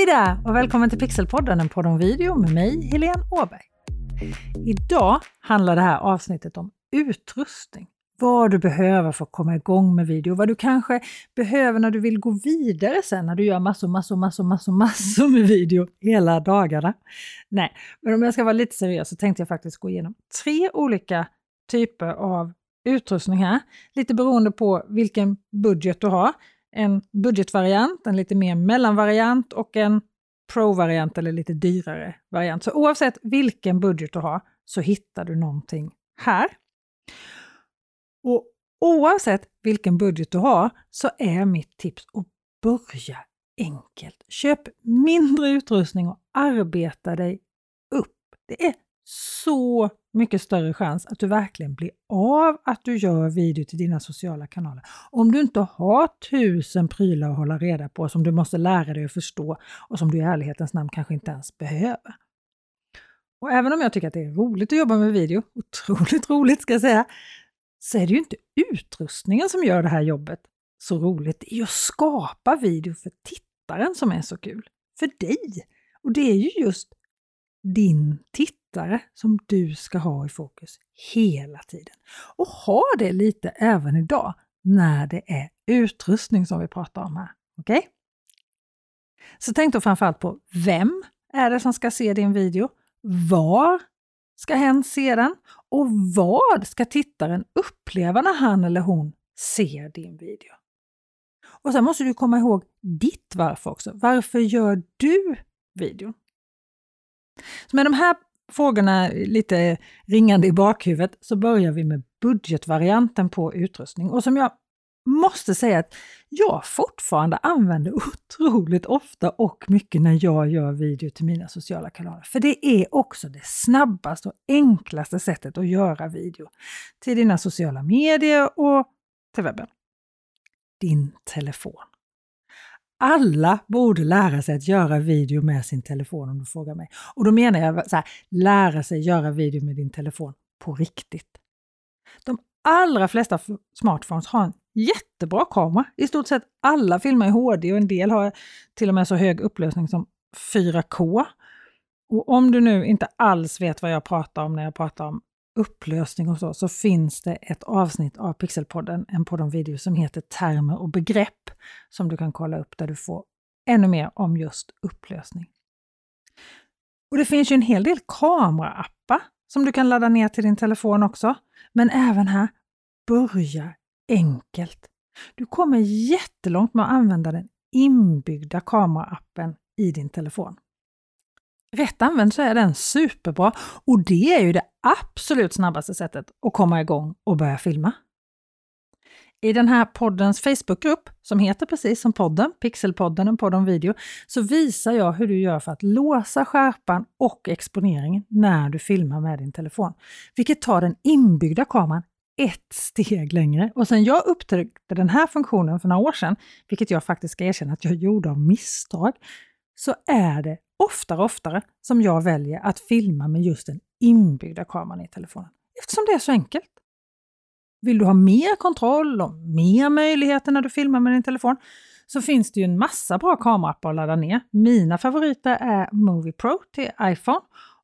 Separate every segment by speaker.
Speaker 1: Hej där och välkommen till Pixelpodden, en podd om video med mig, Helene Åberg. Idag handlar det här avsnittet om utrustning. Vad du behöver för att komma igång med video, vad du kanske behöver när du vill gå vidare sen när du gör massor, massor, massor, massor, massor med video hela dagarna. Nej, men om jag ska vara lite seriös så tänkte jag faktiskt gå igenom tre olika typer av utrustning här, lite beroende på vilken budget du har en budgetvariant, en lite mer mellanvariant och en pro-variant eller lite dyrare variant. Så oavsett vilken budget du har så hittar du någonting här. Och oavsett vilken budget du har så är mitt tips att börja enkelt. Köp mindre utrustning och arbeta dig upp. Det är så mycket större chans att du verkligen blir av att du gör video till dina sociala kanaler. Om du inte har tusen prylar att hålla reda på som du måste lära dig att förstå och som du i ärlighetens namn kanske inte ens behöver. Och även om jag tycker att det är roligt att jobba med video, otroligt roligt ska jag säga, så är det ju inte utrustningen som gör det här jobbet så roligt. Det är ju att skapa video för tittaren som är så kul. För dig! Och det är ju just din tittare tittare som du ska ha i fokus hela tiden. Och ha det lite även idag när det är utrustning som vi pratar om här. Okej? Okay? Så tänk då framförallt på vem är det som ska se din video? Var ska hen se den? Och vad ska tittaren uppleva när han eller hon ser din video? Och sen måste du komma ihåg ditt varför också. Varför gör du videon? Så med de här frågorna lite ringande i bakhuvudet så börjar vi med budgetvarianten på utrustning. Och som jag måste säga att jag fortfarande använder otroligt ofta och mycket när jag gör video till mina sociala kanaler. För det är också det snabbaste och enklaste sättet att göra video till dina sociala medier och till webben. Din telefon. Alla borde lära sig att göra video med sin telefon om du frågar mig. Och då menar jag så här, lära sig göra video med din telefon på riktigt. De allra flesta smartphones har en jättebra kamera. I stort sett alla filmar i HD och en del har till och med så hög upplösning som 4K. Och om du nu inte alls vet vad jag pratar om när jag pratar om upplösning och så, så finns det ett avsnitt av Pixelpodden, en podd om video som heter Termer och begrepp, som du kan kolla upp där du får ännu mer om just upplösning. Och det finns ju en hel del kameraappar som du kan ladda ner till din telefon också. Men även här, börja enkelt. Du kommer jättelångt med att använda den inbyggda kameraappen i din telefon. Rätt använd så är den superbra och det är ju det absolut snabbaste sättet att komma igång och börja filma. I den här poddens Facebookgrupp, som heter precis som podden, Pixelpodden, en podd om video, så visar jag hur du gör för att låsa skärpan och exponeringen när du filmar med din telefon. Vilket tar den inbyggda kameran ett steg längre. Och sen jag upptäckte den här funktionen för några år sedan, vilket jag faktiskt ska erkänna att jag gjorde av misstag, så är det oftare och oftare som jag väljer att filma med just den inbyggda kameran i telefonen. Eftersom det är så enkelt. Vill du ha mer kontroll och mer möjligheter när du filmar med din telefon så finns det ju en massa bra kameraappar att ladda ner. Mina favoriter är Movie Pro till iPhone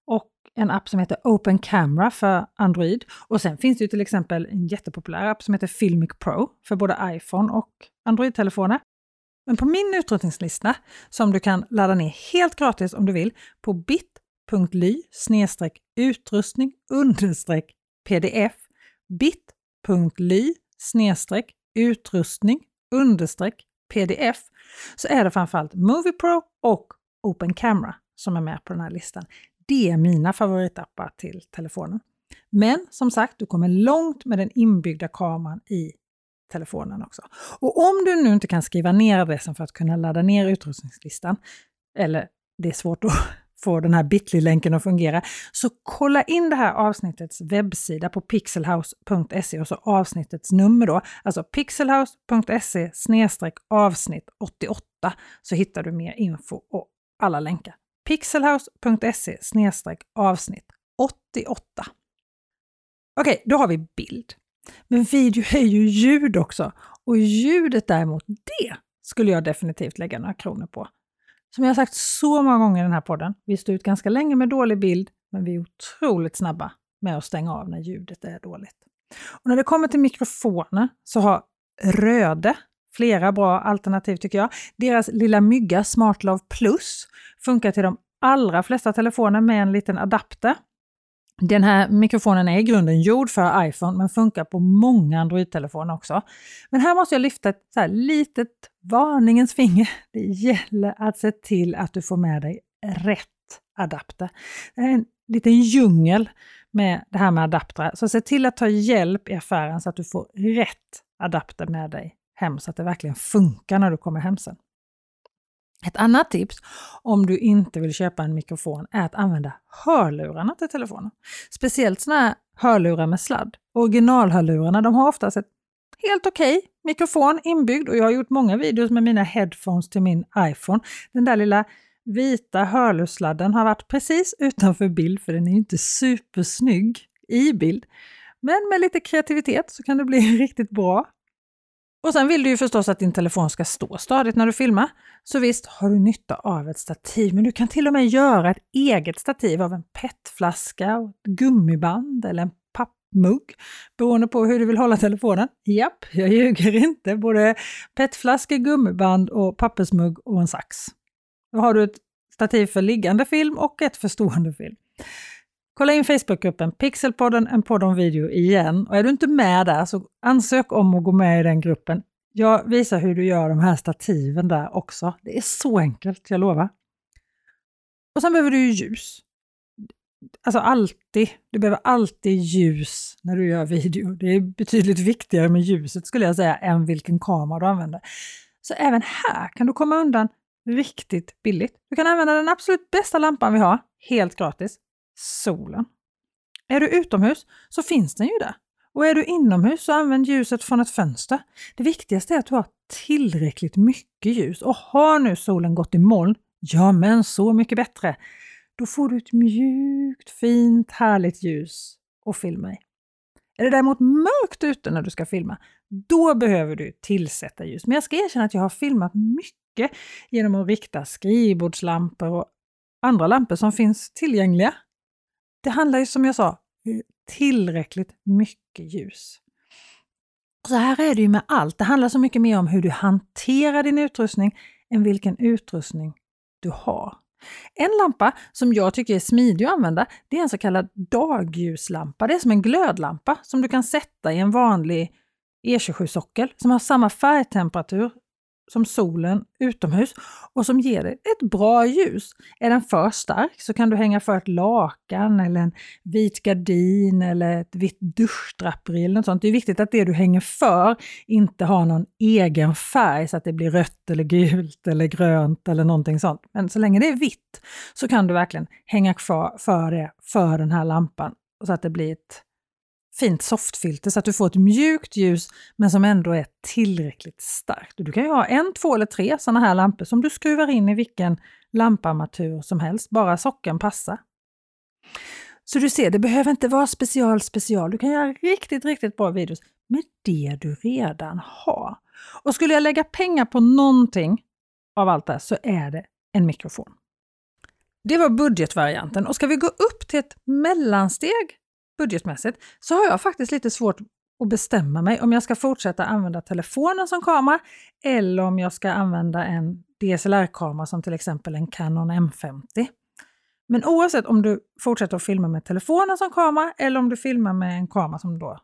Speaker 1: och en app som heter Open Camera för Android. Och sen finns det ju till exempel en jättepopulär app som heter Filmic Pro för både iPhone och Android-telefoner. Men på min utrustningslista, som du kan ladda ner helt gratis om du vill, på bit.ly utrustning pdf bit.ly utrustning pdf så är det framförallt Movie Pro och Open Camera som är med på den här listan. Det är mina favoritappar till telefonen. Men som sagt, du kommer långt med den inbyggda kameran i telefonen också. Och om du nu inte kan skriva ner adressen för att kunna ladda ner utrustningslistan, eller det är svårt att få den här bitly-länken att fungera, så kolla in det här avsnittets webbsida på pixelhouse.se och så avsnittets nummer då, alltså pixelhouse.se avsnitt 88, så hittar du mer info och alla länkar. pixelhouse.se avsnitt 88. Okej, då har vi bild. Men video är ju ljud också. Och ljudet däremot, det skulle jag definitivt lägga några kronor på. Som jag har sagt så många gånger i den här podden, vi står ut ganska länge med dålig bild, men vi är otroligt snabba med att stänga av när ljudet är dåligt. Och när det kommer till mikrofoner så har Röde flera bra alternativ tycker jag. Deras lilla mygga SmartLove Plus funkar till de allra flesta telefoner med en liten adapter. Den här mikrofonen är i grunden gjord för iPhone men funkar på många Android-telefoner också. Men här måste jag lyfta ett så litet varningens finger. Det gäller att se till att du får med dig rätt adapter. Det är en liten djungel med det här med adaptrar, så se till att ta hjälp i affären så att du får rätt adapter med dig hem så att det verkligen funkar när du kommer hem sen. Ett annat tips om du inte vill köpa en mikrofon är att använda hörlurarna till telefonen. Speciellt sådana här hörlurar med sladd. Originalhörlurarna de har oftast ett helt okej okay mikrofon inbyggd och jag har gjort många videos med mina headphones till min iPhone. Den där lilla vita hörlurssladden har varit precis utanför bild för den är inte supersnygg i bild. Men med lite kreativitet så kan det bli riktigt bra. Och sen vill du ju förstås att din telefon ska stå stadigt när du filmar. Så visst har du nytta av ett stativ, men du kan till och med göra ett eget stativ av en petflaska, ett gummiband eller en pappmugg beroende på hur du vill hålla telefonen. Japp, jag ljuger inte. Både petflaska, gummiband och pappersmugg och en sax. Då har du ett stativ för liggande film och ett för stående film. Kolla in Facebookgruppen Pixelpodden, en podd om video igen. Och är du inte med där så ansök om att gå med i den gruppen. Jag visar hur du gör de här stativen där också. Det är så enkelt, jag lovar. Och sen behöver du ju ljus. Alltså alltid. Du behöver alltid ljus när du gör video. Det är betydligt viktigare med ljuset skulle jag säga än vilken kamera du använder. Så även här kan du komma undan riktigt billigt. Du kan använda den absolut bästa lampan vi har, helt gratis solen. Är du utomhus så finns den ju där. Och är du inomhus så använd ljuset från ett fönster. Det viktigaste är att du har tillräckligt mycket ljus och har nu solen gått i moln, ja men så mycket bättre. Då får du ett mjukt, fint, härligt ljus att filma i. Är det däremot mörkt ute när du ska filma, då behöver du tillsätta ljus. Men jag ska erkänna att jag har filmat mycket genom att rikta skrivbordslampor och andra lampor som finns tillgängliga det handlar ju som jag sa, tillräckligt mycket ljus. Så här är det ju med allt. Det handlar så mycket mer om hur du hanterar din utrustning än vilken utrustning du har. En lampa som jag tycker är smidig att använda, det är en så kallad dagljuslampa. Det är som en glödlampa som du kan sätta i en vanlig E27-sockel som har samma färgtemperatur som solen utomhus och som ger dig ett bra ljus. Är den för stark så kan du hänga för ett lakan eller en vit gardin eller ett vitt duschdraperi eller något sånt. Det är viktigt att det du hänger för inte har någon egen färg så att det blir rött eller gult eller grönt eller någonting sånt. Men så länge det är vitt så kan du verkligen hänga kvar för det för den här lampan så att det blir ett fint softfilter så att du får ett mjukt ljus men som ändå är tillräckligt starkt. Du kan ju ha en, två eller tre sådana här lampor som du skruvar in i vilken lamparmatur som helst, bara sockeln passar. Så du ser, det behöver inte vara special special. Du kan göra riktigt, riktigt bra videos med det du redan har. Och skulle jag lägga pengar på någonting av allt det här så är det en mikrofon. Det var budgetvarianten och ska vi gå upp till ett mellansteg budgetmässigt så har jag faktiskt lite svårt att bestämma mig om jag ska fortsätta använda telefonen som kamera eller om jag ska använda en DSLR-kamera som till exempel en Canon M50. Men oavsett om du fortsätter att filma med telefonen som kamera eller om du filmar med en kamera som då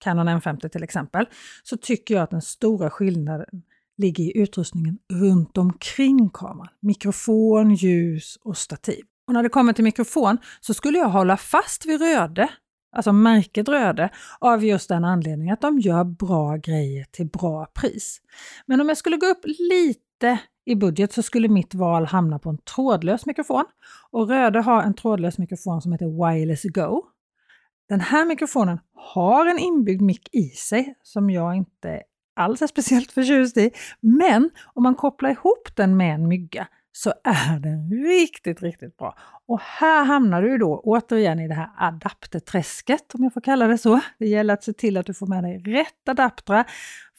Speaker 1: Canon M50 till exempel, så tycker jag att den stora skillnaden ligger i utrustningen runt omkring kameran. Mikrofon, ljus och stativ. Och när det kommer till mikrofon så skulle jag hålla fast vid Röde alltså märket Röde, av just den anledningen att de gör bra grejer till bra pris. Men om jag skulle gå upp lite i budget så skulle mitt val hamna på en trådlös mikrofon. Och Röde har en trådlös mikrofon som heter Wireless Go. Den här mikrofonen har en inbyggd mick i sig som jag inte alls är speciellt förtjust i. Men om man kopplar ihop den med en mygga så är den riktigt, riktigt bra. Och här hamnar du då återigen i det här adapterträsket, om jag får kalla det så. Det gäller att se till att du får med dig rätt adaptrar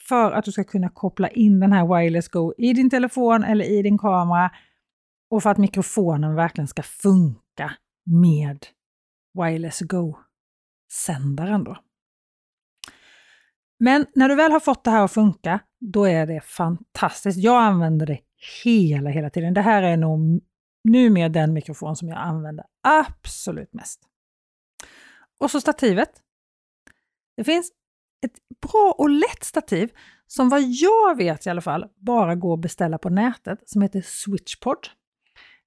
Speaker 1: för att du ska kunna koppla in den här Wireless Go i din telefon eller i din kamera och för att mikrofonen verkligen ska funka med Wireless Go-sändaren. Då. Men när du väl har fått det här att funka, då är det fantastiskt. Jag använder det hela, hela tiden. Det här är nog numera den mikrofon som jag använder absolut mest. Och så stativet. Det finns ett bra och lätt stativ som vad jag vet i alla fall bara går att beställa på nätet som heter Switchpod.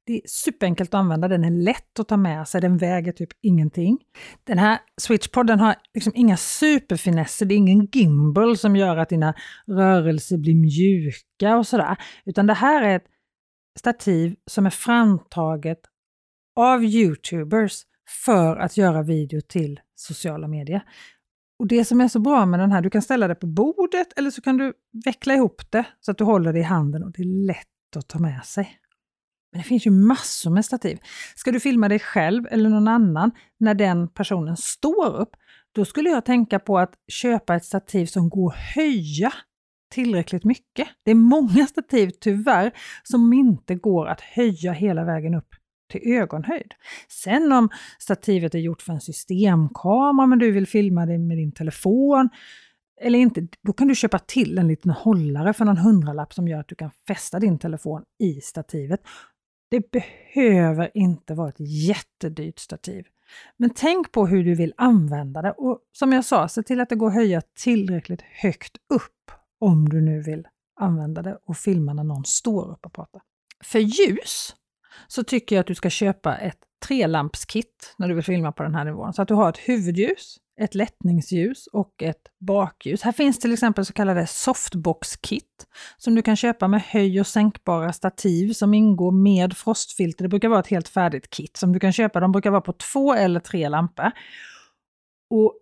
Speaker 1: Det är superenkelt att använda, den är lätt att ta med sig, den väger typ ingenting. Den här switchpodden har liksom inga superfinesser, det är ingen gimbal som gör att dina rörelser blir mjuka och sådär. Utan det här är ett stativ som är framtaget av Youtubers för att göra video till sociala medier. Och Det som är så bra med den här, du kan ställa det på bordet eller så kan du veckla ihop det så att du håller det i handen och det är lätt att ta med sig. Men det finns ju massor med stativ. Ska du filma dig själv eller någon annan när den personen står upp, då skulle jag tänka på att köpa ett stativ som går att höja tillräckligt mycket. Det är många stativ tyvärr som inte går att höja hela vägen upp till ögonhöjd. Sen om stativet är gjort för en systemkamera men du vill filma det med din telefon eller inte, då kan du köpa till en liten hållare för någon hundralapp som gör att du kan fästa din telefon i stativet. Det behöver inte vara ett jättedyrt stativ. Men tänk på hur du vill använda det och som jag sa, se till att det går att höja tillräckligt högt upp om du nu vill använda det och filma när någon står upp och pratar. För ljus så tycker jag att du ska köpa ett trelampskit när du vill filma på den här nivån. Så att du har ett huvudljus, ett lättningsljus och ett bakljus. Här finns till exempel så kallade softbox-kit som du kan köpa med höj och sänkbara stativ som ingår med frostfilter. Det brukar vara ett helt färdigt kit som du kan köpa. De brukar vara på två eller tre lampor. Och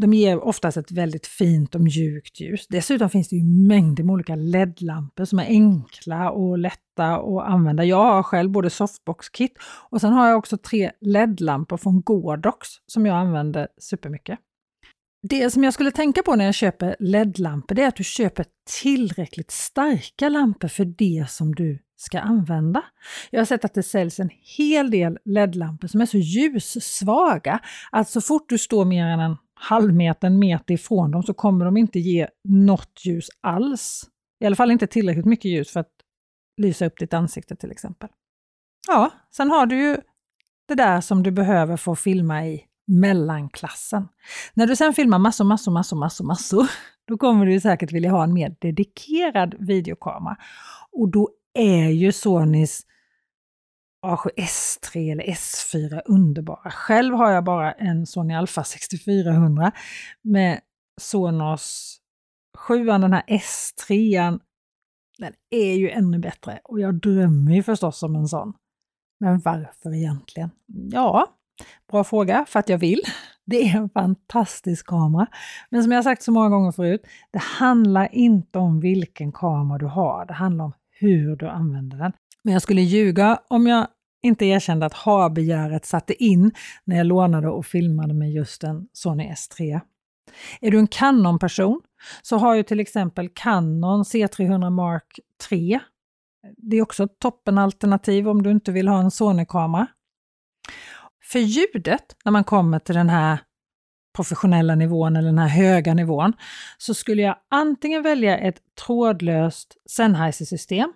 Speaker 1: de ger oftast ett väldigt fint och mjukt ljus. Dessutom finns det ju mängder med olika LED-lampor som är enkla och lätta att använda. Jag har själv både softbox-kit och sen har jag också tre LED-lampor från Godox som jag använder supermycket. Det som jag skulle tänka på när jag köper LED-lampor det är att du köper tillräckligt starka lampor för det som du ska använda. Jag har sett att det säljs en hel del LED-lampor som är så ljussvaga att så fort du står mer än en halvmetern, meter ifrån dem så kommer de inte ge något ljus alls. I alla fall inte tillräckligt mycket ljus för att lysa upp ditt ansikte till exempel. Ja, sen har du ju det där som du behöver för att filma i mellanklassen. När du sen filmar massor, massor, massor, massor, massor, då kommer du säkert vilja ha en mer dedikerad videokamera. Och då är ju Sonys A7S3 eller S4 underbara. Själv har jag bara en Sony Alpha 6400 med Sonos 7, den här S3. Den är ju ännu bättre och jag drömmer ju förstås om en sån. Men varför egentligen? Ja, bra fråga, för att jag vill. Det är en fantastisk kamera. Men som jag sagt så många gånger förut, det handlar inte om vilken kamera du har, det handlar om hur du använder den. Men jag skulle ljuga om jag inte erkände att ha-begäret satte in när jag lånade och filmade med just en Sony S3. Är du en Canon-person så har ju till exempel Canon C300 Mark 3. Det är också ett toppenalternativ om du inte vill ha en Sony-kamera. För ljudet, när man kommer till den här professionella nivån eller den här höga nivån, så skulle jag antingen välja ett trådlöst Sennheiser-system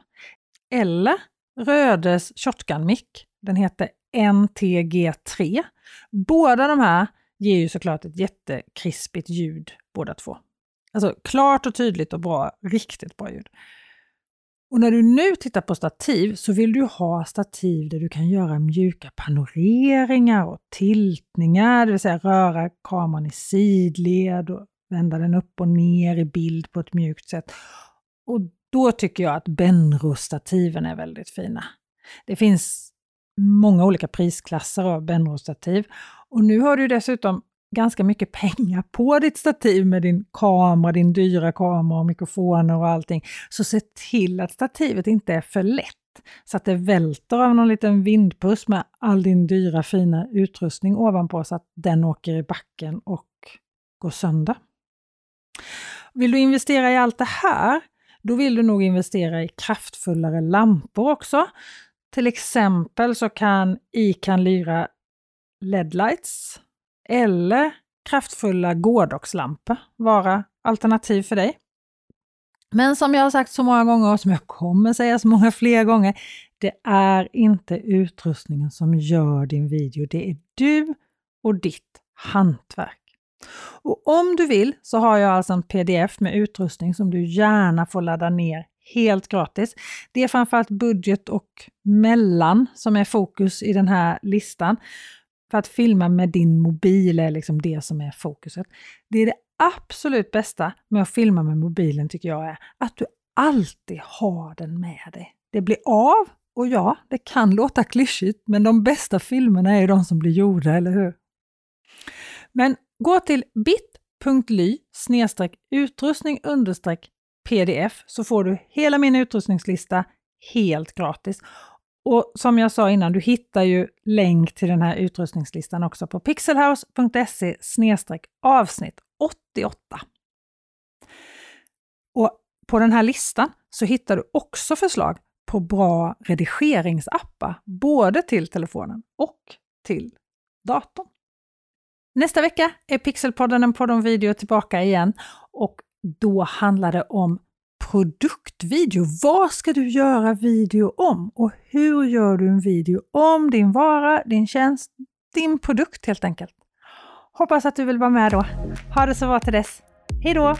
Speaker 1: eller Rödes shotgun-mick. Den heter NTG3. Båda de här ger ju såklart ett jättekrispigt ljud båda två. Alltså klart och tydligt och bra, riktigt bra ljud. Och när du nu tittar på stativ så vill du ha stativ där du kan göra mjuka panoreringar och tiltningar, det vill säga röra kameran i sidled och vända den upp och ner i bild på ett mjukt sätt. Och då tycker jag att Benro-stativen är väldigt fina. Det finns många olika prisklasser av Benro-stativ och nu har du dessutom ganska mycket pengar på ditt stativ med din kamera, din dyra kamera och mikrofoner och allting. Så se till att stativet inte är för lätt så att det välter av någon liten vindpuss med all din dyra fina utrustning ovanpå så att den åker i backen och går sönder. Vill du investera i allt det här, då vill du nog investera i kraftfullare lampor också. Till exempel så kan Ican Lyra LED-lights eller kraftfulla gårdagslampor vara alternativ för dig. Men som jag har sagt så många gånger och som jag kommer säga så många fler gånger, det är inte utrustningen som gör din video. Det är du och ditt hantverk. Och om du vill så har jag alltså en pdf med utrustning som du gärna får ladda ner helt gratis. Det är framförallt budget och mellan som är fokus i den här listan. För att filma med din mobil är liksom det som är fokuset. Det är det absolut bästa med att filma med mobilen tycker jag är att du alltid har den med dig. Det blir av och ja, det kan låta klyschigt, men de bästa filmerna är de som blir gjorda, eller hur? Men gå till bit.ly utrustning pdf så får du hela min utrustningslista helt gratis. Och som jag sa innan, du hittar ju länk till den här utrustningslistan också på pixelhouse.se avsnitt 88. Och på den här listan så hittar du också förslag på bra redigeringsappar, både till telefonen och till datorn. Nästa vecka är Pixelpodden en podd om video tillbaka igen och då handlar det om produktvideo. Vad ska du göra video om? Och hur gör du en video om din vara, din tjänst, din produkt helt enkelt? Hoppas att du vill vara med då. Ha det så bra till dess. Hej då!